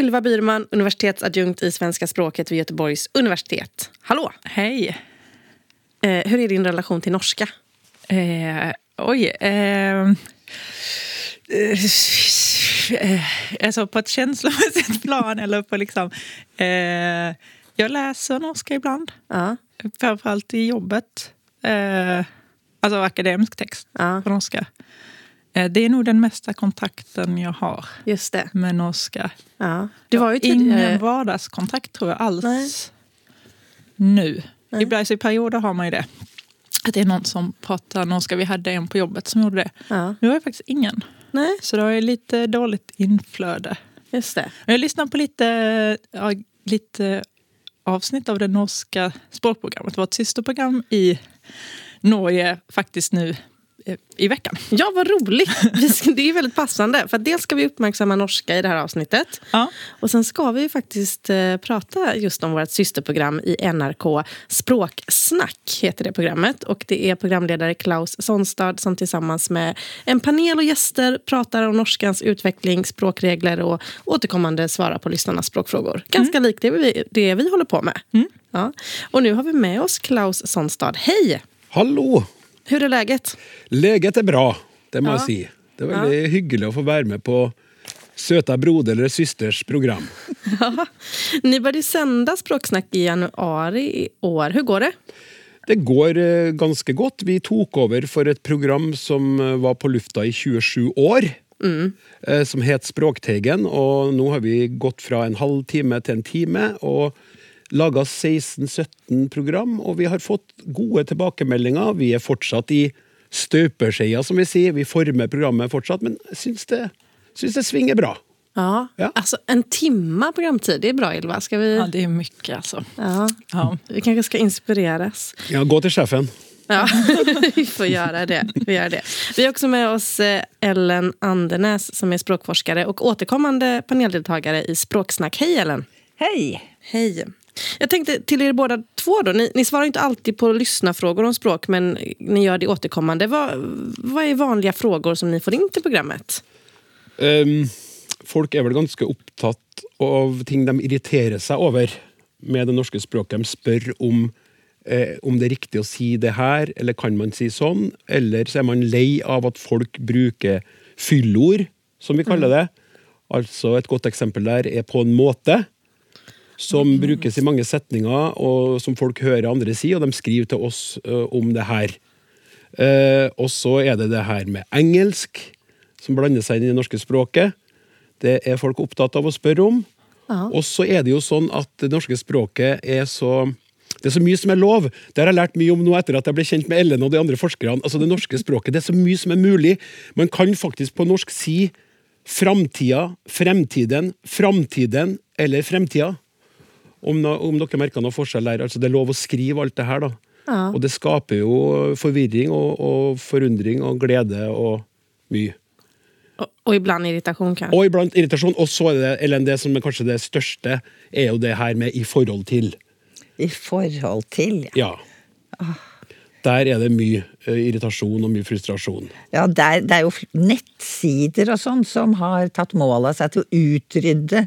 Ylva Byrman, universitetsadjunkt i svenska språket vid Göteborgs universitet. Hallå! Hej. Eh, hur är din relation till norska? Eh, oj. Eh, eh, alltså på ett känslomässigt plan eller på liksom... Eh, jag läser norska ibland. Ja. Framförallt i jobbet. Eh, alltså akademisk text Ja. på norska. Eh, det är nog den mesta kontakten jag har Just det. med norska. Ja. Du var ju Ingen tidigare... vardagskontakt tror jag alls Nej. nu. Nej. Ibland i perioder har man ju det. Att det är någon som pratar norska. Vi hade en på jobbet som gjorde det. Ja. Nu har jag faktiskt ingen. Nej, Så det är lite dåligt inflöde. just det. Jag lyssnar på lite, ja, lite avsnitt av det norska språkprogrammet. Det var Vårt systerprogram i Norge faktiskt nu i veckan. Ja, vad roligt! Det är väldigt passande. För dels ska vi uppmärksamma norska i det här avsnittet. Ja. Och sen ska vi ju faktiskt eh, prata just om vårt systerprogram i NRK. Språksnack heter det programmet. Och det är programledare Klaus Sonstad som tillsammans med en panel och gäster pratar om norskans utveckling, språkregler och återkommande svarar på lyssnarnas språkfrågor. Ganska likt det vi, det vi håller på med. Ja. Och nu har vi med oss Klaus Sonstad. Hej! Hallo! Hur er leget? Leget er bra, det må Ja. jeg si. Det er veldig ja. hyggelig å få være med på søta broder eller systers program. Ja. Ni började sända Språksnack i januari i år. Hvordan går det? Det går ganske godt. Vi tok over for et program som eh, var på lufta i 27 år. Mm. som het Språkteigen. Og nå har vi gått fra en halv time til en time. och laga 16-17 program. og vi har fått gode tilbakemeldinger. Vi er fortsatt i støpeskeia, som vi sier. Vi former programmet fortsatt, men jag syns det, syns det svinger bra. Ja. Ja. Alltså en timme programtid, det er bra Ylva. Ska vi... Ja, det er mye altså. Ja. Ja. Vi kanskje skal inspireres. Ja, gå til sjefen. Ja, vi får gjøre det. Vi, gjør det. vi har også med oss eh, Ellen Andenes, som er språkforsker og återkommende paneldeltaker i Språksnack. Hei, Ellen! Hei! Hej! Jag tänkte till er båda två då. Ni, ni svarar inte alltid på lyssnarfrågor om språk men ni gör det återkommande. Vad, vad är vanliga frågor som ni får in till programmet? Um, folk är väl ganska upptatt av ting de irriterar sig över med det norska språket. De spör om, eh, om det är riktigt att säga det här, eller kan man säga sån? Eller så är man lei av att folk brukar fyllord, som vi kallar det. Alltså ett gott exempel där är på en måte. Som brukes i mange setninger, og som folk hører andre si, og de skriver til oss eh, om det her. og och så er det det her med engelsk, som blander seg inn i det norske språket. Det er folk opptatt av å spørre om. Og så er det jo sånn at det norske språket er så det er så mye som er lov. Det har jeg lært mye om nå etter at jeg ble kjent med Ellen og de andre forskerne. Altså det norske språket, det er så mye som er mulig. Man kan faktisk på norsk si framtida, fremtiden, framtiden eller fremtida. Om, no, om dere merker noe forskjell der. Altså det er lov å skrive alt det her, da. Og det skaper jo forvirring og, og forundring og glede og mye. Og, og, ibland irritasjon, kanskje. Og iblant irritasjon. Og så er det, eller det som er kanskje det største, er jo det her med 'i forhold til'. I forhold til, ja. Ja. Der er det mye eh, irritasjon og mye frustrasjon. ja det, er, det er jo nettsider og sånn som har tatt mål av seg til å utrydde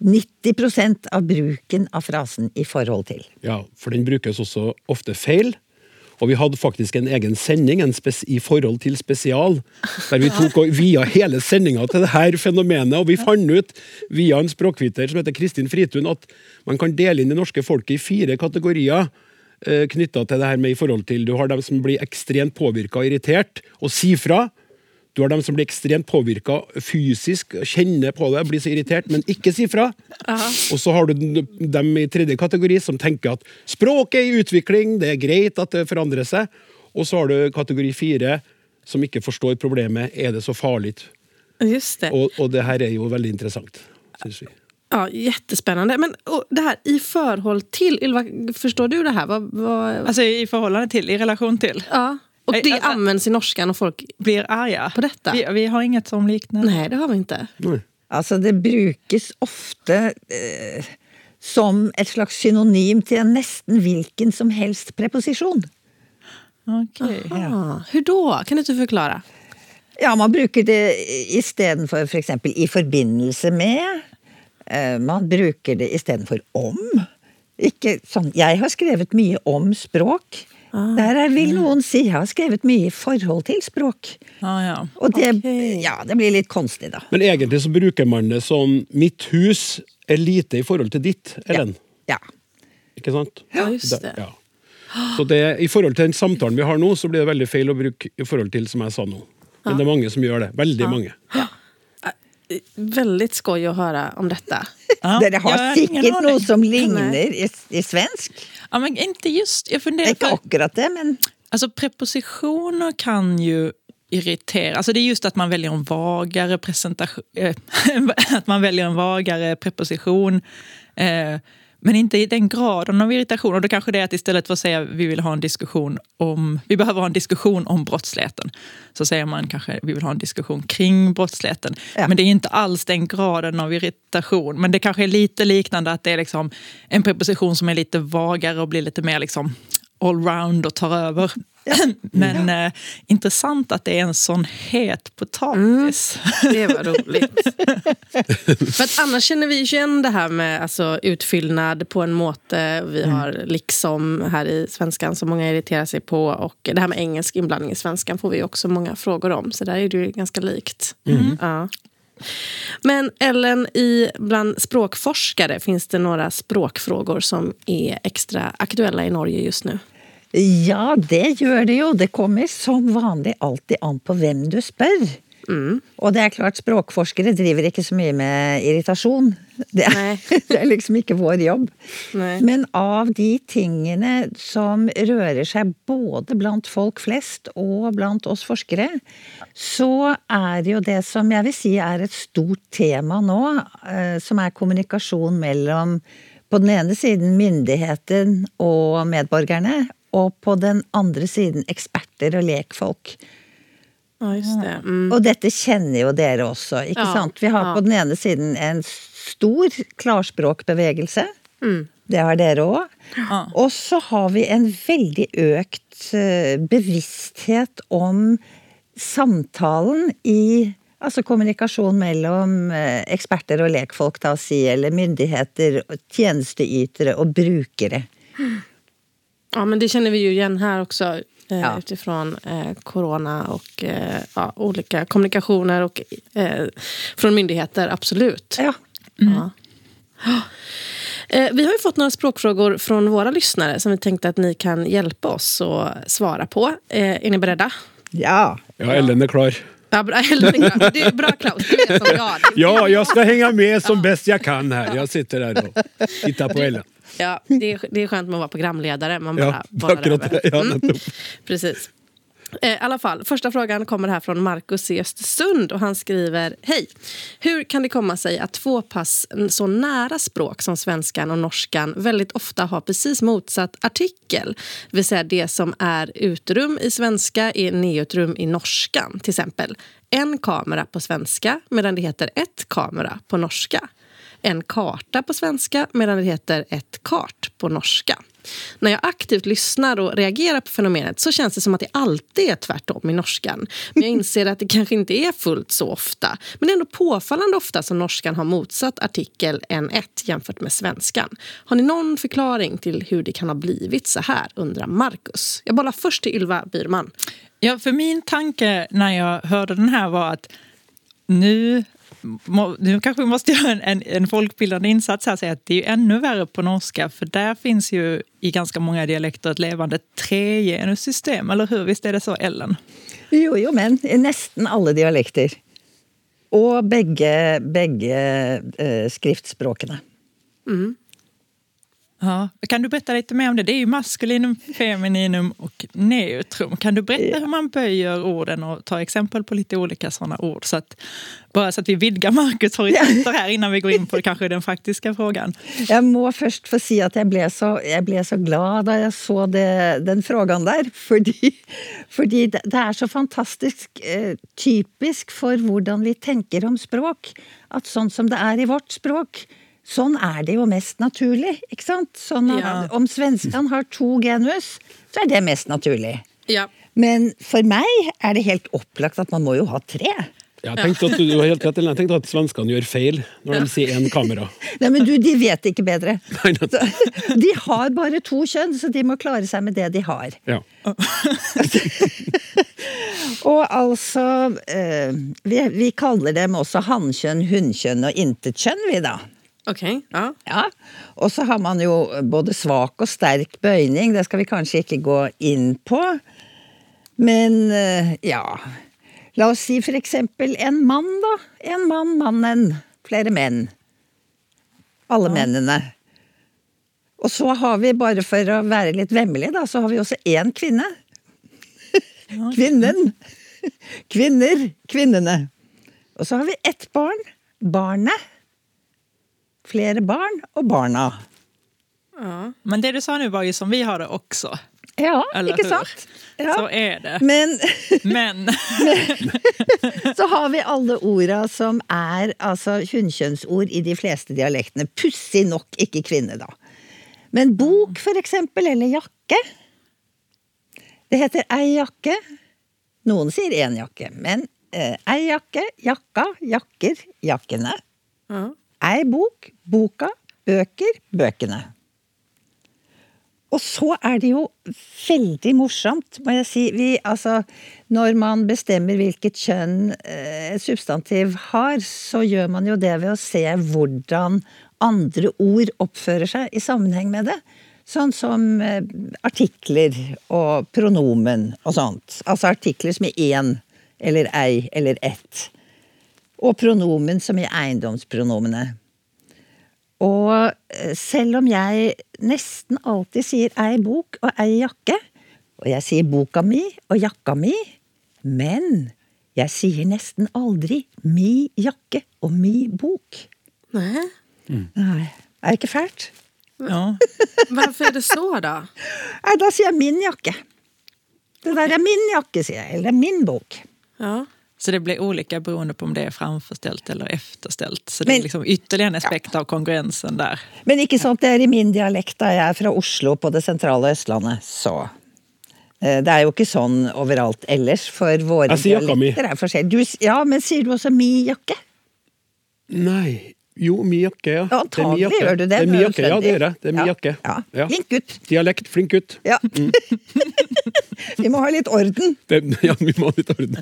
90% av bruken av frasen 'i forhold til'. Ja, For den brukes også ofte feil. Og vi hadde faktisk en egen sending en i forhold til spesial, der vi tok og via hele sendinga til det her fenomenet. Og vi fant ut via en språkviter som heter Kristin Fritun, at man kan dele inn det norske folket i fire kategorier eh, knytta til det her med i forhold til. Du har dem som blir ekstremt påvirka og irritert og sier fra. Du har dem som blir ekstremt påvirka fysisk, kjenner på det, blir så irritert, men ikke sier fra. Og så har du dem i tredje kategori som tenker at språket er i utvikling, det er greit at det forandrer seg. Og så har du kategori fire som ikke forstår problemet. Er det så farlig? Just det. Og, og det her er jo veldig interessant, syns vi. Ja, jättespännande. Men och det här i förhåll till, Ylva, förstår du det här? Vad, vad, Alltså i förhållande till, i relation till. ja. Och det alltså- används i norskan och folk... Blir arga. På detta? Vi, vi har inget som liknar. Nej, det har vi inte. Mm. Altså, det brukes ofte eh, som et slags synonym til en nesten hvilken som helst preposisjon. Okej. Ah, hur då? Kan du inte förklara? Ja, man bruker det istedenfor f.eks. i forbindelse med. Eh, Man bruker det istedenfor om. Ikke sånn, jeg har skrevet mye om språk. Der er, vil noen si jeg har skrevet mye i forhold til språk. Ah, ja. Og det, okay. ja, det blir litt konstig, da. Men egentlig så bruker man det som Mitt hus er lite i forhold til ditt, Ellen. Ja. Ikke sant? Ja, just det. Ja. Så det, i forhold til den samtalen vi har nå, så blir det veldig feil å bruke i forhold til som jeg sa nå. Men det er mange som gjør det. Veldig mange. Ja veldig skoj å høre om dette. Ja, Dere har sikkert noe som ligner i, i svensk. Ja, men inte just, jag funderar, inte akkurat det, men alltså prepositioner kan ju irritera. Alltså det är just att man väljer en vagare presentation, eh, att man väljer en vagare preposition. Eh, men inte i den graden av irritation. Och då kanske det är att istället för att säga vi vill ha en diskussion om, vi behöver ha en diskussion om brottsligheten. Så säger man kanske vi vill ha en diskussion kring brottsligheten. Ja. Men det är inte alls den graden av irritation. Men det kanske är lite liknande att det är liksom en preposition som är lite vagare och blir lite mer liksom allround och tar över. Men eh, intressant att det är en sånn het potatis. Det var roligt. För att annars känner vi ju igen det här med alltså, utfyllnad på en måte. Vi har liksom här i svenskan som många irriterar sig på. Och det här med engelsk inblandning i svenskan får vi också många frågor om. Så där är det ju ganska likt. Ja. Men Ellen, i, bland språkforskare finns det några språkfrågor som är extra aktuella i Norge just nu? Ja, det gjør det jo. Det kommer som vanlig alltid an på hvem du spør. Og det er klart, språkforskere driver ikke så mye med irritasjon. Det er, det er liksom ikke vår jobb. Nei. Men av de tingene som rører seg både blant folk flest og blant oss forskere, så er jo det som jeg vil si er et stort tema nå, eh, som er kommunikasjon mellom på den ene siden myndigheten og medborgerne, og på den andre siden eksperter og lekfolk. Ja, just det. Mm. Og dette kjenner jo dere også, ikke Ja, sant? Vi har ja. på den ene siden en stor klarspråkbevegelse. Mm. Det har dere òg. Ja. Og så har vi en veldig økt eh, bevissthet om samtalen i Altså kommunikasjon mellom eh, eksperter og lekfolk, da si, eller myndigheter, tjenesteytere og brukere. Ja, men det känner vi ju igen här också eh, Ja. utifrån eh, corona och eh, ja, olika kommunikationer och eh, från myndigheter, absolut. Ja. Ja. Eh, vi har jo fått några språkfrågor från våra lyssnare som vi tänkte att ni kan hjälpa oss att svara på. Eh, är ni beredda? ja. Ja, Ellen er klar. Ja, bra. Det är bra Klaus, du är som jag. Ja, jeg skal henge med som best jeg kan her. Jeg sitter her og tittar på Ellen. Ja, det, är, det är skönt med att vara programledare. Man bara Ja, akkurat över. Mm. Precis. Eh, I alla fall, första frågan kommer här från Markus i Östersund och han skriver Hej! Hur kan det komma sig att två pass så nära språk som svenskan och norskan väldigt ofta har precis motsatt artikel? Det vill säga det som är utrum i svenska är neutrum i norskan. Till exempel en kamera på svenska medan det heter ett kamera på norska. En karta på svenska medan det heter ett kart på norska. När jag aktivt lyssnar och reagerar på fenomenet så känns det som att det alltid är tvärtom i norskan. Men jag inser att det kanske inte är fullt så ofta. Men det är ändå påfallande ofta som norskan har motsatt artikel N1 jämfört med svenskan. Har ni någon förklaring till hur det kan ha blivit så här, undrar Marcus. Jag bollar först till Ylva Byrman. Ja, för min tanke när jag hörde den här var att nu, må, nu kanske vi måste göra en, en, en folkbildande insats här och säga att det är ju ännu värre på norska för där finns ju i ganska många dialekter ett levande tregenussystem, eller hur? Visst är det så, Ellen? Jo, jo, men i nesten alle dialekter. Og begge, begge eh, skriftspråkene. Ja. Kan du berätta lite mer om det? Det är ju maskulinum, femininum och neutrum. Kan du berätta hur man böjer orden och ta exempel på lite olika sådana ord? Så att, bara så att vi vidgar Markus horisonter här innan vi går in på kanske den faktiska frågan. Jeg må først få si at jeg ble så, jag blev så glad da jeg så det, den frågan. Fordi, fordi det, är så fantastisk eh, typisk for hvordan vi tenker om språk. At sånn som det er i vårt språk, sånn er det jo mest naturlig. ikke sant? Sånn at Ja. Om svenskene har to genus, så er det mest naturlig. Ja. Men for meg er det helt opplagt at man må jo ha tre. Jeg tenkte at du, du har helt rett, jeg tenkte at svenskene gjør feil når de sier én kamera. Nei, men du, de vet ikke bedre. Nei, nei. Så, De har bare to kjønn, så de må klare seg med det de har. Ja. Og altså eh, vi, vi kaller dem også hannkjønn, hunnkjønn og intetkjønn, vi da. Ok, ja. Ja, Og så har man jo både svak og sterk bøyning, det skal vi kanskje ikke gå inn på. Men eh, ja La oss si for eksempel en mann, da. En mann, mannen. Flere menn. Alle mennene. Og så har vi, bare for å være litt vemmelig, da, så har vi også én kvinne. Kvinnen. Kvinner. Kvinnene. Og så har vi ett barn. Barnet. Flere barn og barna. Ja. Men det du sa nå, var jo som vi har det også. Ja, Eller ikke hur? sant? Ja. Så er det. Men Men så har vi alle orda som er altså hunnkjønnsord i de fleste dialektene. Pussig nok ikke kvinne, da. Men bok, for eksempel, eller jakke. Det heter ei jakke. Noen sier én jakke, men eh, ei jakke, jakka, jakker, jakkene. ja. Ei bok, boka, bøker, bøkene. Og så er det jo veldig morsomt, må jeg si. Vi, altså, når man bestemmer hvilket kjønn eh, et substantiv har, så gjør man jo det ved å se hvordan andre ord oppfører seg i sammenheng med det. Sånn som eh, artikler og pronomen og sånt. Altså artikler som i én eller ei eller ett. Og pronomen som i eiendomspronomene. Og eh, selv om jeg nesten alltid sier ei bok og ei jakke, og jeg sier boka mi og jakka mi, men jeg sier nesten aldri mi jakke og mi bok. Nej. Nei, er det ikke fælt? ja. Hvorfor er det så da? Nei, da sier jeg min jakke. Det der er min jakke, sier jeg. Eller det er min bok. Ja. Så det blir olika beroende på om det är framförställt eller efterställt. Så det Men- är liksom ytterligere en aspekt av kongruensen der. Men ikke sant, det er i min dialekt, da jeg er fra Oslo på det sentrale Østlandet, så eh, Det er jo ikke sånn overalt ellers, for våre Jeg sier jakka mi. dialekter er forskjellige. Du, ja, men sier du også mi jakke? Nei Jo, mi jakke, ja. Ja, Det er antagelig jakke. gjør du det. Det er mi er jakke, ja, det gjør jeg. Det er mi Ja, jakke. Ja. Ja. Flink gutt. Dialekt, flink gutt. Ja. Vi må ha litt orden. Det, ja, vi må ha litt orden.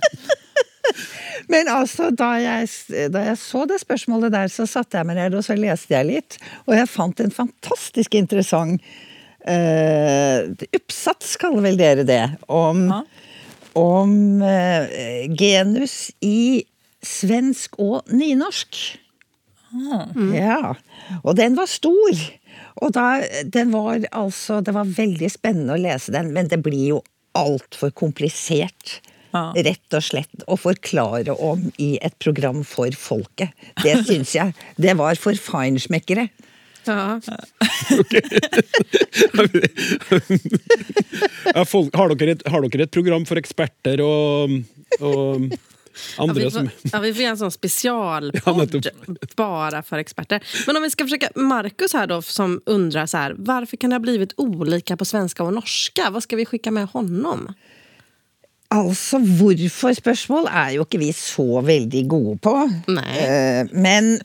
Men altså, da jeg, da jeg så det spørsmålet der, så satte jeg meg ned og så leste jeg litt. Og jeg fant en fantastisk interessant eh, oppsats, kaller vel dere det, om, Ja. om uh, genus i svensk og nynorsk. Ja. Og den var stor. Og da, den var altså Det var veldig spennende å lese den, men det blir jo altfor komplisert. Ja. Rett og slett å forklare om i et program for folket. Det syns jeg. Det var for feinschmeckere. Ja. Ja, folk, har, dere et, har dere et program for eksperter og, og Ja, andre vi, som får, ja, vi får gjøre en sånn Ja, specialpodd for eksperter. Men om vi skal forsøke Markus her då som undrer så här, varför kan det ha blivit olika på svenska og norska? Hva skal vi skicka med honom? Altså, hvorfor-spørsmål er jo ikke vi så veldig gode på. Nei. Uh, men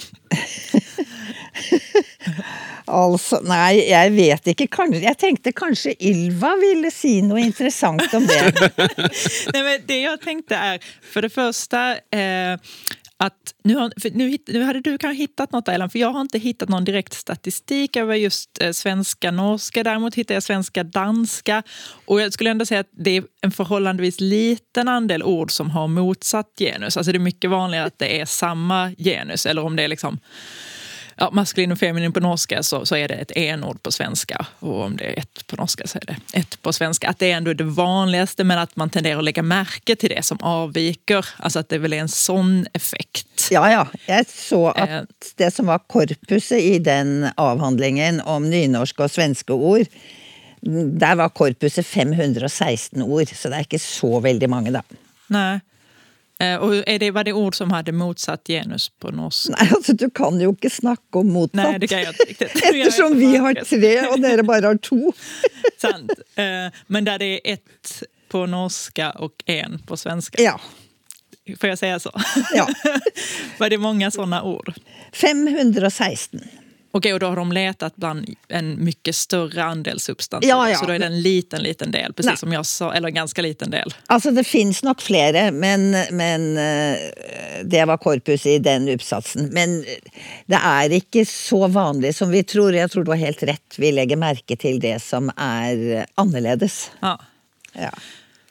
Altså, nei, jeg vet ikke. Kanskje, jeg tenkte kanskje Ylva ville si noe interessant om det. nei, men det jeg tenkte er, for det første eh, att nu, har, nu, nu hade du kanske hittat något Ellen, för jag har inte hittat någon direkt statistik över just eh, svenska, norska. Däremot hittar jag svenska, danska. Och jag skulle ändå säga att det är en förhållandevis liten andel ord som har motsatt genus. Alltså det är mycket vanligare att det är samma genus, eller om det är liksom ja, maskulin och feminin på norska så, så är det ett enord på svenska. Och om det är ett på norska så är det ett på svenska. Att det är ändå det vanligaste men att man tenderar att lägga märke till det som avviker. Alltså att det väl är en sån effekt. Ja, ja. Jeg så Eh. at det som var korpuset i den avhandlingen om nynorske og svenske ord, der var korpuset 516 ord, så det er ikke så veldig mange, da. Nej. Eh, Och det, var det ord som hadde motsatt genus på norsk? Nei, altså, du kan jo ikke snakke om motsatt. Nei, det kan jeg ikke. Ettersom vi har tre, og dere bare har to. Sant. Eh, Men der det er ett på norska og en på svenska. Ja. Får jeg si så? Ja. Var det mange sånne ord? 516. Okej, och då har de letat bland en mycket större andel substanser. Ja, ja. Så då är det en liten, liten del, precis Nej. som jag sa, eller en ganska liten del. Altså, det finns nok flere, men, men eh, det var korpus i den oppsatsen. Men det er ikke så vanlig som vi tror. Jeg tror du har helt rett. Vi legger merke til det som er annerledes. Ja. Ja.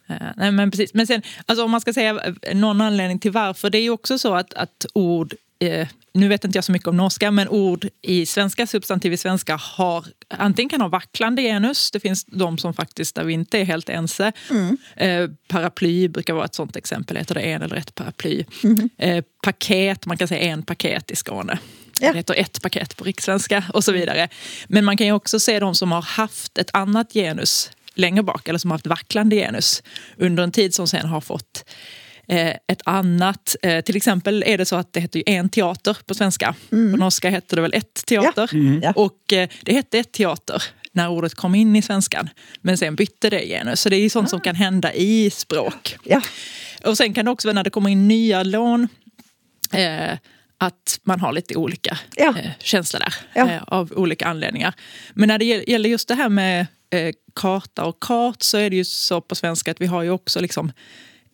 Eh, Nej, men precis. Men sen, alltså om man ska säga någon anledning till varför, det är ju också så att, att ord, eh, nu vet inte jag så mycket om norska, men ord i svenska, substantiv i svenska, har antingen kan ha vacklande genus, det finns de som faktiskt, där vi inte är helt ense. Eh, paraply brukar vara ett sånt exempel, heter det en eller ett paraply. Eh, paket, man kan säga en paket i Skåne. Ja. Det heter ett paket på rikssvenska och så vidare. Men man kan ju också se de som har haft ett annat genus längre bak, eller som har haft vacklande genus under en tid som sen har fått ett annat. til till exempel är det så att det heter ju en teater på svenska. På norska heter det väl ett teater. Ja. Och eh, det hette ett teater när ordet kom in i svenskan. Men sen bytte det genus. Så det är ju sånt som kan hända i språk. Ja. Och sen kan det också vara när det kommer in nya lån eh, att man har lite olika Ja. eh, känslor där Ja. eh, av olika anledningar. Men när det gjelder gäller just det här med eh, karta och kart så är det ju så på svenska att vi har ju också liksom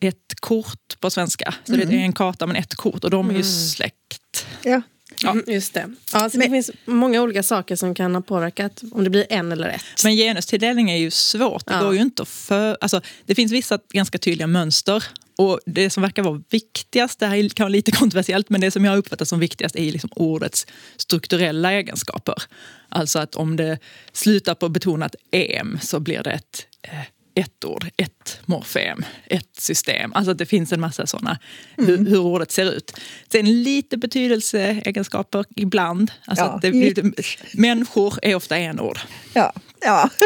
ett kort på svenska. Så det är en karta men ett kort och de är ju släkt. ja. Ja, just det. Ja, så det finns många olika saker som kan ha påverkat om det blir en eller ett. Men genustilldelning är ju svårt. Det, Ja. går ju inte för, alltså, det finns vissa ganska tydliga mönster. Och Det som verkar vara viktigast, det här kan vara lite kontroversiellt, men det som jag uppfattar som viktigast är liksom ordets strukturella egenskaper. Alltså att om det slutar på betonat em så blir det ett, eh, ett ord, ett morfem, ett system. Alltså att det finns en massa sådana, hur, hur ordet ser ut. Sen lite betydelseegenskaper ibland. Alltså Ja, att det, lite. människor är ofta en ord. ja. ja.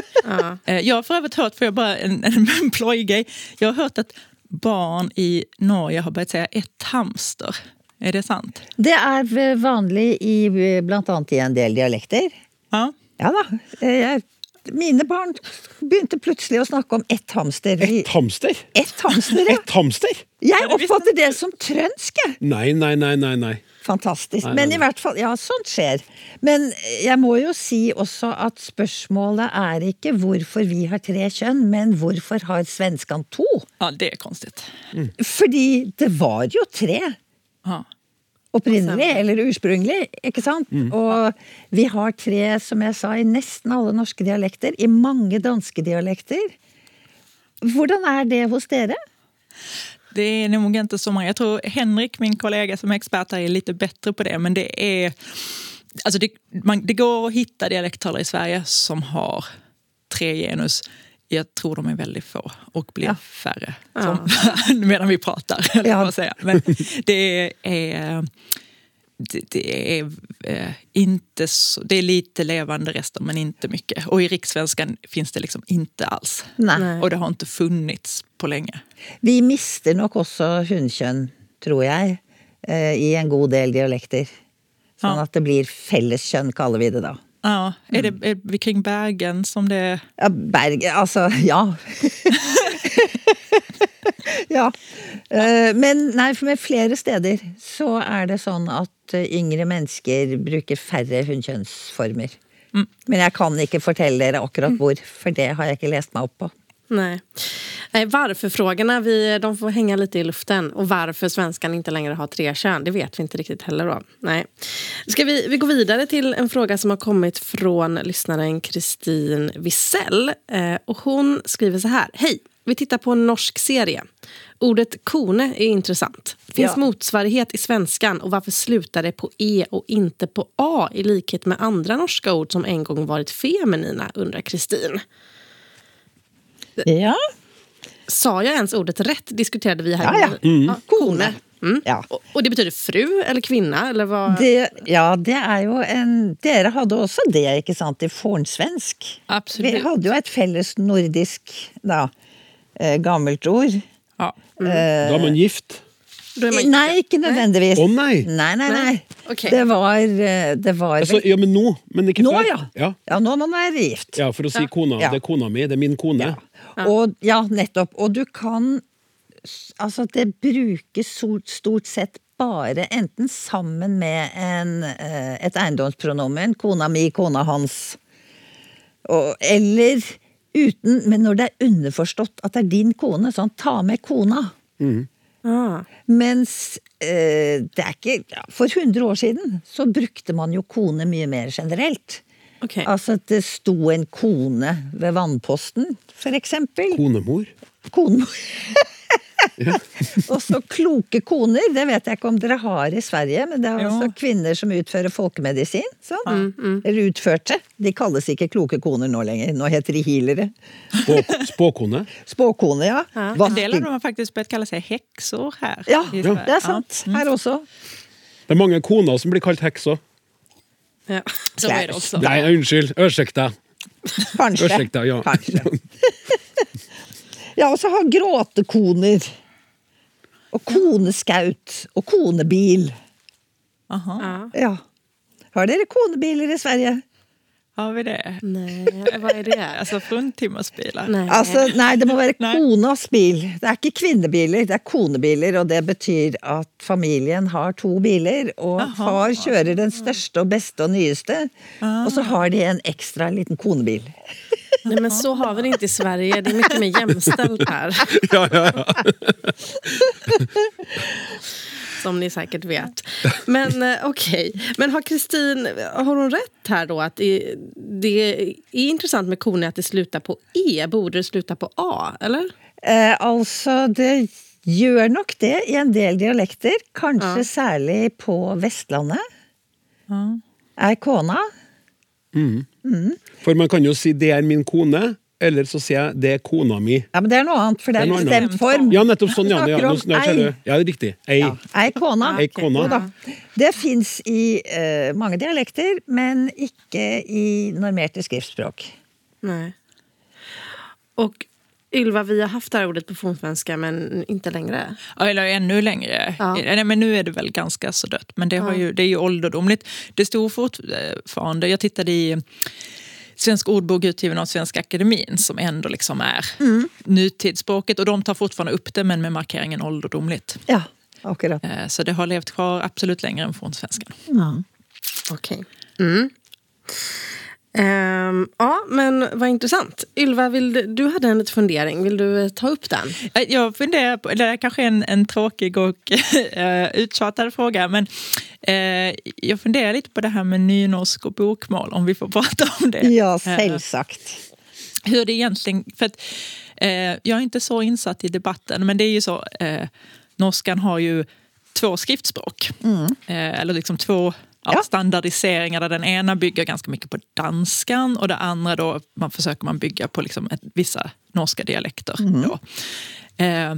Eh, Jag har för övrigt hört, får jag bara en, en, en plojgrej, jag har hört att barn i Norge har börjat säga ett hamster. Er det sant? Det er vanlig i blant annet i en del dialekter. Ja. Ja da. Jeg, mine barn begynte plutselig å snakke om ett hamster. Ett Et hamster? Ett hamster, ja. Et hamster? Jeg oppfatter det som trønsk, jeg. Nei, nei, nei, nei. nei. Fantastisk. Men i hvert fall, ja, sånt skjer. Men jeg må jo si også at spørsmålet er ikke hvorfor vi har tre kjønn, men hvorfor har svenskene to? ja, det er konstigt. Fordi det var jo tre Ja. Opprinnelig, eller ursprungelig, ikke sant? Og vi har tre, som jeg sa, i nesten alle norske dialekter, i mange danske dialekter. Hvordan er det hos dere? Det er nog inte så. Jag tror Henrik, min kollega som er ekspert, er litt bedre på det. Men det er Alltså det, man, det går å finne dialekttalare i Sverige som har tre genus. Jag tror de är väldigt få och blir Ja. färre som, medan vi pratar. Eller Ja. vad säga. Men det är, det, det är eh, inte så, det är lite levande rester men inte mycket. Och i rikssvenskan finns det liksom inte alls. Nei. Nej. Och det har inte funnits på länge. Vi mister nok også hunnkjønn, tror jeg, eh, i en god del dialekter. Sånn Ja. at det blir felleskjønn, kaller vi det da. Ja, Er det er vi kring Bergen som det... Ja, Bergen Altså, ja. ja. Eh, Men nei, for med flere steder så er det sånn at eh, yngre mennesker bruker færre hunnkjønnsformer. Men jeg kan ikke fortelle dere akkurat hvor, for det har jeg ikke lest meg opp på. Nej. Nej, Varför-frågorna vi, de får hänga lite i luften. Och varför svenskan inte längre har tre kön, det vet vi inte riktigt heller. Då. Nej. Ska vi, vi går vidare till en fråga som har kommit från lyssnaren Kristin Wissell. Eh, och hon skriver så här. Hej! Vi tittar på en norsk serie. Ordet kone är intressant. Finns Ja. motsvarighet i svenskan och varför slutar det på e och inte på a i likhet med andra norska ord som en gång varit feminina, undrar Kristin. Ja. Sa jag ens ordet rätt diskuterade vi här. Ja, ja. ja kone. Mm. Ja. Och, och det betyder fru eller kvinna? Eller vad? Det, ja, det er jo en Dere hadde også det, ikke sant, i fornsvensk? Vi Absolut. hadde jo et felles nordisk da, eh, gammelt ord. Ja. Da er man gift. Då är man- Nei, ikke nødvendigvis. Å nei! Nei, nei, nei. Okay. Det var, eh, det var Altså, ja, men nå, men ikke Nå, ja. ja. Ja, nå må man være gift. Ja, for å si kona. Ja. Det er kona mi, det er min kone. Og, ja, nettopp. Og du kan Altså, det brukes stort, stort sett bare enten sammen med en, eh, et eiendomspronomen, kona mi, kona hans, og, eller uten Men når det er underforstått at det er din kone, sånn ta med kona. Ah. Mens eh, det er ikke ja, For 100 år siden så brukte man jo kone mye mer generelt. Ok. Altså at det sto en kone ved vannposten, for eksempel. Konemor. Kone. og så kloke koner, det vet jeg ikke om dere har i Sverige, men det er Jo. også kvinner som utfører folkemedisin. Sånn. Eller utførte. De kalles ikke kloke koner nå lenger, nå heter de healere. Spå, spåkone. Spåkone, ja. En del av dem har faktisk blitt kalla seg hekser her. Ja, det er sant. Her også. Det er mange koner som blir kalt heks òg. Ja. Nei, unnskyld. Ursäkta. Kanskje. Ørsekta, ja. Kanskje. Ja, og så har gråtekoner. Og koneskaut. Og konebil. Aha. Ja. Ja. Har dere konebiler i Sverige? Har vi det? Nei, hva er det? altså fruntimmersbilar? Nei. Altså, nei, det må være konas bil. Det er ikke kvinnebiler, det er konebiler. Og det betyr at familien har to biler, og Aha. far kjører den største og beste og nyeste. Og så har de en ekstra liten konebil. Nej, men så har vi det ikke i Sverige. Det er mye mer jämställt her. Ja, ja, ja. Som ni säkert vet. Men okej. Okay. Men har Kristin, har hon rätt här då? Att det, det är intressant med kone att det slutar på E. Borde det sluta på A? Eller? Eh, altså, det gjør nok det i en del dialekter. Kanskje Ja. særlig på Vestlandet. Ja. Er kona. For man kan jo si 'det er min kone', eller så sier jeg 'det er kona mi'. Ja, men det er noe annet, for det er Det er en noe bestemt form. Ja, nettopp sånn, ja. ja, nå- nå ei. ja det er riktig. Ei. Ja, ei kona. Ei kona. Okay. da. Det fins i uh, mange dialekter, men ikke i normerte skriftspråk. Nej. Och Ylva, vi har haft det här ordet på fornsvenska men ikke lenger. Ja, Eller ännu längre. Ja. Nej, men nu är det väl ganska så dött. Men det, har ju, det är ju ålderdomligt. Det stod fortfarande... Jag tittade i Svensk ordbok utgiven av Svenska Akademin som ändå liksom är nutidsspråket. Och de tar fortfarande upp det men med markeringen ålderdomligt. Ja, akkurat. Eh, Så det har levt kvar absolut längre än ja, Okej. Mm. Ehm, ja, men vad intressant. Ylva, vill du, du hade en liten fundering. Vill du eh, ta upp den? Eh, Jag funderar på, det är kanske är en, en tråkig och uh, uttjatad fråga, men eh, jag funderar lite på det här med nynorsk och bokmål, om vi får prata om det. Ja, Eh, selvsagt. hur det egentligen... För att, eh, jag är inte så insatt i debatten, men det är ju så... Eh, norskan har ju två skriftspråk. Eh, eller liksom två ja, Ja. standardiseringar där den ena bygger ganska mycket på danskan och det andra då man försöker man bygga på liksom ett, vissa norska dialekter. Då. Eh,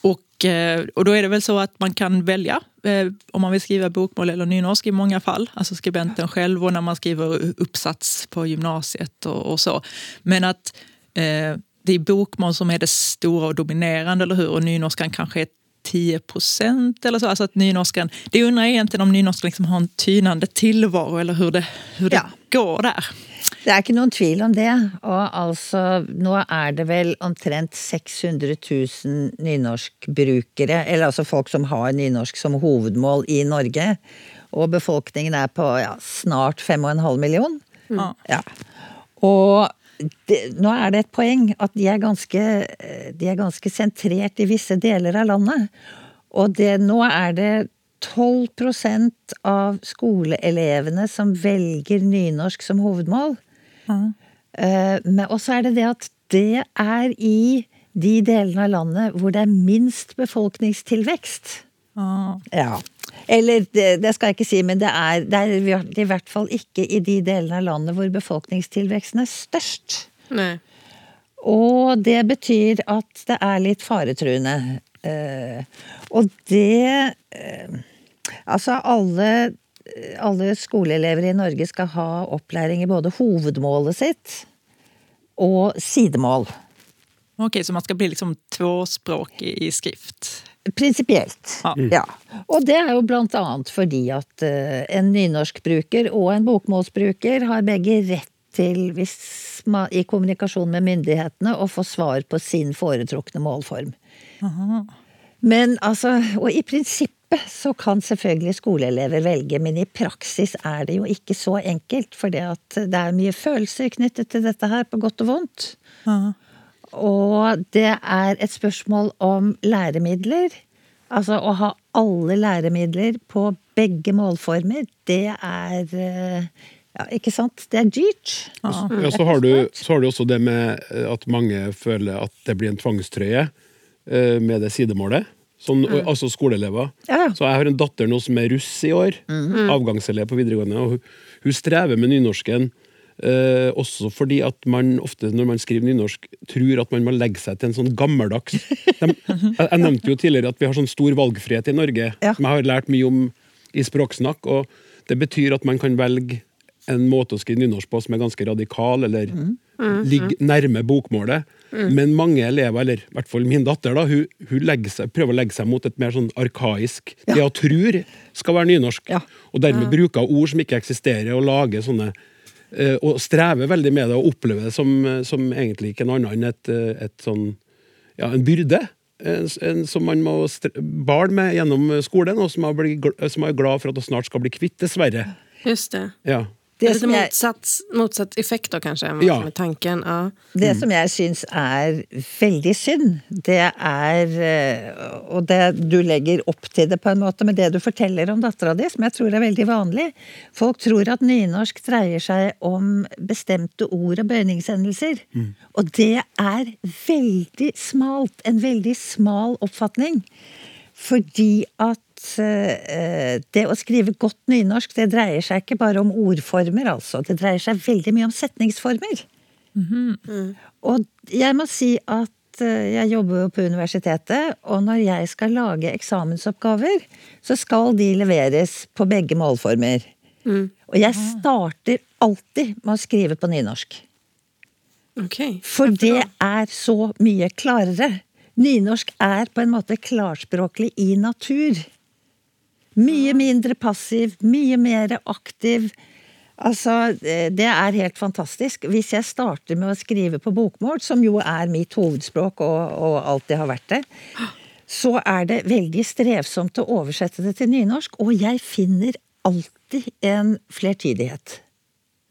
och, eh, och då är det väl så att man kan välja eh, om man vill skriva bokmål eller nynorsk i många fall. Alltså skribenten själv och när man skriver uppsats på gymnasiet och, och så. Men att eh, det är bokmål som är det stora och dominerande, eller hur? Och nynorskan kanske är 10 procent eller så. Alltså att nynorskan, det undrar jag egentligen om nynorskan liksom har en tynande tillvaro eller hur det, hur det Ja. går der. Det er ikke noen tvil om det. Og altså, nå er det vel omtrent 600 000 nynorskbrukere, eller altså folk som har nynorsk som hovedmål i Norge. Og befolkningen er på ja, snart 5,5 million. Mm. Ja. Og det, nå er det et poeng at de er, ganske, de er ganske sentrert i visse deler av landet. Og det, nå er det 12% av skoleelevene som velger nynorsk som hovedmål. Eh, Men også er det det at det er i de delene av landet hvor det er minst befolkningstilvekst. Ja. Ja. Eller det, det skal jeg ikke si, men det er, det er i hvert fall ikke i de delene av landet hvor befolkningstilveksten er størst. Nei. Og det betyr at det er litt faretruende. Eh, og det eh, Altså, alle, alle skoleelever i Norge skal ha opplæring i både hovedmålet sitt og sidemål. Ok, så man skal bli liksom tvåspråkig i skrift? Prinsipielt. Ja. Ja. Og det er jo blant annet fordi at eh, en nynorskbruker og en bokmålsbruker har begge rett til, hvis man, i kommunikasjon med myndighetene, å få svar på sin foretrukne målform. Aha. Men altså, og i prinsippet så kan selvfølgelig skoleelever velge, men i praksis er det jo ikke så enkelt. For det er mye følelser knyttet til dette her, på godt og vondt. Ja. Og det er et spørsmål om læremidler. Altså å ha alle læremidler på begge målformer, det er eh, ja, ikke sant? Det er dyrt. Ja. Ja, så har, du, så har du også det med eh, at mange føler at det blir en tvangstrøye eh, med det sidemålet. Sånn, mm. Altså skoleelever. Ja. Så jeg har en datter nå som er russ i år. Avgangselev på videregående. og hun, hun strever med nynorsken. Eh, også fordi at man ofte når man skriver nynorsk, tror at man må legge seg til en sånn gammeldags de, jeg, jeg nevnte jo tidligere at vi har sånn stor valgfrihet i Norge, Ja. som jeg har lært mye om i språksnakk. og Det betyr at man kan velge en måte å skrive nynorsk på som er ganske radikal, eller ligger nærme bokmålet. Men mange elever, eller i hvert fall min datter, da, hun, hun seg, prøver å legge seg mot et mer sånn arkaisk Det hun tror skal være nynorsk. Ja. Og dermed bruker ord som ikke eksisterer, og lager sånne Og strever veldig med det, og opplever det som, som egentlig ikke noe annet enn et, eh, et sånn ja, en byrde. En, en, som man må bale med gjennom skolen, og som som er glad for at hun snart skal bli kvitt, dessverre. Just det. Ja. Det Det är som, motsatt, motsatt effekt da, kanskje? Ja. Med tanken. Ja. det som jeg syns er veldig synd, det er eh, Og det, du legger opp til det på en måte med det du forteller om dattera di, som jeg tror er veldig vanlig. Folk tror at nynorsk dreier seg om bestemte ord og bøyningsendelser. Og det er veldig smalt. En veldig smal oppfatning. Fordi at eh, det å skrive godt nynorsk, det dreier seg ikke bare om ordformer, altså. Det dreier seg veldig mye om setningsformer. Og jeg må si at eh, jeg jobber jo på universitetet, og når jeg skal lage eksamensoppgaver, så skal de leveres på begge målformer. Og jeg starter alltid med å skrive på nynorsk. Okay. For det er så mye klarere. Nynorsk er på en måte klarspråklig i natur. Mye mindre passiv, mye mer aktiv. Altså, det er helt fantastisk. Hvis jeg starter med å skrive på bokmål, som jo er mitt hovedspråk og, og alltid har vært det, så er det veldig strevsomt å oversette det til nynorsk, og jeg finner alltid en flertydighet.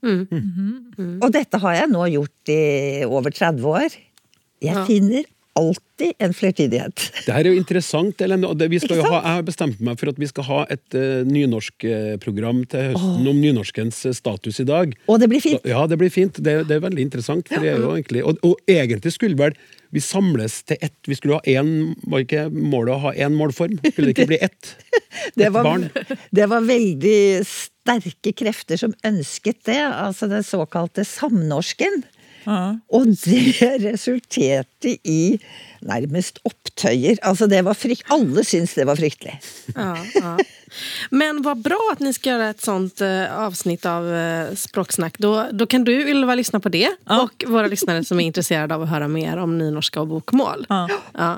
Og dette har jeg nå gjort i over 30 år. Jeg Ja. finner alltid en flertidighet. Det her er jo interessant. Ellen, og det, vi skal jo ha, jeg har bestemt meg for at vi skal ha et uh, nynorskprogram til høsten om nynorskens eh, status i dag. Og det blir fint. Ja, det blir fint. Det, det er veldig interessant. For det er jo egentlig, og, og egentlig skulle vel vi samles til ett Vi skulle ha én Var ikke målet å ha én målform? Skulle det ikke bli ett? Det Et var, barn? det var veldig sterke krefter som ønsket det, altså den såkalte samnorsken. Ja. Og det resulterte i nærmest opptøyer. Altså det var frykt... Alle syntes det var fryktelig. Ja, ja. Men vad bra at ni skal gjøre et sånt eh, avsnitt av eh, Språksnack. Då, då kan du Ylva lyssna på det og våre lyssnare som er intresserade av å høre mer om nynorska og bokmål. Ja. Ja.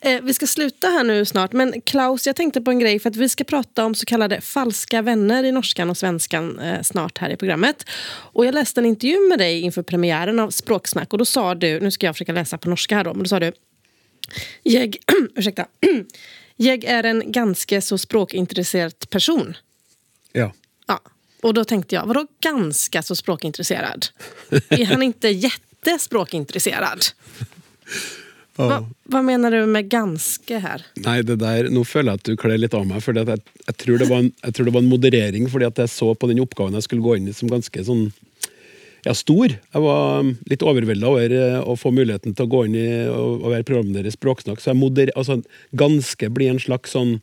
Eh, vi skal sluta her nu snart, men Klaus, jeg tenkte på en grej för at vi skal prate om så kallade falska vänner i norskan og svenskan eh, snart her i programmet. Og jeg läste en intervju med deg inför premiären av Språksnack og da sa du, nu jeg jag försöka läsa på norska här då, men då sa du Jag, ursäkta. Jag är en ganska så språkintresserad person. Ja. Ja. Och då tänkte jag, vadå ganska så språkintresserad? Är han inte jättespråkintresserad? Hva, hva mener du med 'ganske' her? Nei, det der, nå føler jeg at du kler litt av meg. For jeg, jeg, tror det var en, jeg tror det var en moderering, fordi at jeg så på den oppgaven jeg skulle gå inn i som ganske sånn ja, stor. Jeg var um, litt overvelda over eh, å få muligheten til å gå inn i og, være programleder i Språksnakk. Så jeg moder, altså, ganske blir en slags sånn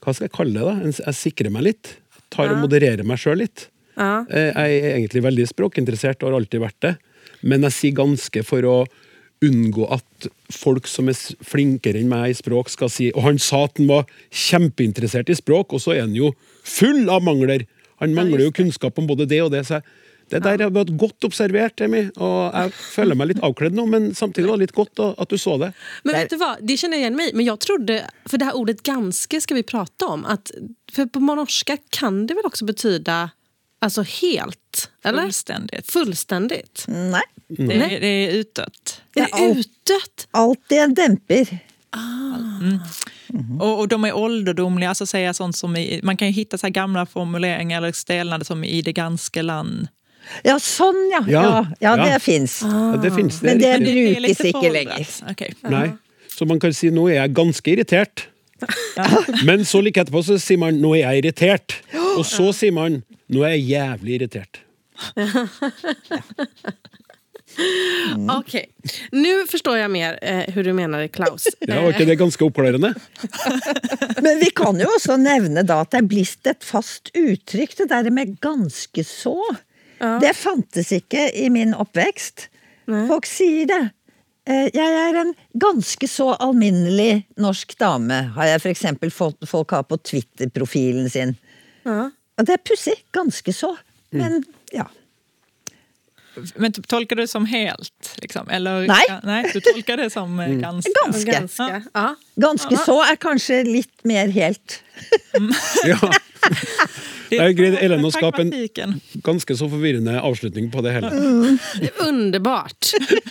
Hva skal jeg kalle det? da? Jeg sikrer meg litt. Tar og modererer meg sjøl litt. Ja. Eh, Jeg er egentlig veldig språkinteressert og har alltid vært det. Men jeg sier ganske for å unngå at folk som er flinkere enn meg i språk, skal si Og han sa at han var kjempeinteressert i språk, og så er han jo full av mangler! Han mangler jo kunnskap om både det og det. Så jeg, det der har vært godt observert, Emi, og jeg føler meg litt avkledd nå, men samtidig var det litt godt at du så det. Men vet du hva, det kjenner jeg igjen meg Men jeg trodde, For det her ordet 'ganske' skal vi prate om At, for på norsk kan det vel også bety altså helt? Eller? Fullstendig. Fullstendig. Nei. Det, det er utåt. Det er det Alt Alltid en demper. Mm. Och, och de är ålderdomliga, alltså säga sånt som i, man kan ju hitta så formuleringer gamla formuleringar eller stelnader som i det ganske land. Ja, sånn, ja. Ja, Ja, ja, ja. det fins. Ja, det finnes. Men det brukes ikke lenger. Okej. Nei. Så man kan si 'nå er jeg ganske irritert'. Men så like etterpå så sier man 'nå er jeg irritert'. Og så sier man 'nå er jeg jævlig irritert'. Okej, nu förstår jag mer eh, hur du menar Klaus. Ja, Var ikke det ganske oppklarende? Men vi kan jo også nevne da at det er blitt et fast uttrykk, det der med 'ganske så'. Det fantes ikke i min oppvekst. Folk sier det. Eh, Jeg er en ganske så alminnelig norsk dame, har jeg f.eks. folk, folk har på Twitter-profilen sin. Og det er pussig. Ganske så. Men ja. Men du tolker du det som helt? Liksom? Eller, nei. Ja, nei. du tolker det som ganske? Ganske. Ganske. Ja. Ganske så er kanskje litt mer helt. Ja. Der greit, Ellen å skape en ganske så forvirrende avslutning på det hele. Underbart!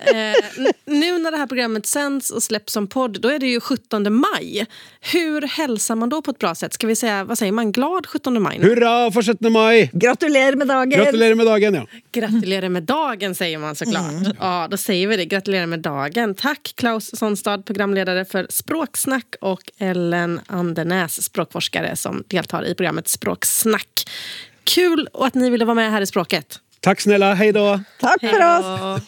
eh, n- nu när det här programmet sänds och släpps som podd, då är det ju 17 maj. Hur hälsar man då på ett bra sätt? Ska vi säga, vad säger man, glad 17 maj? Nu? Hurra for 17. mai! Gratulerer med dagen! Gratulerer med dagen, ja. Gratulerer med dagen säger man såklart. Ja, då säger vi det. Gratulerer med dagen. Tack Klaus Sonstad, programledare för Språksnack och Ellen Andernäs, språkforskare som deltar i programmet Språksnack. Kul och att ni ville vara med här i Språket. Takk snälla, hej da! Tack för oss! Då.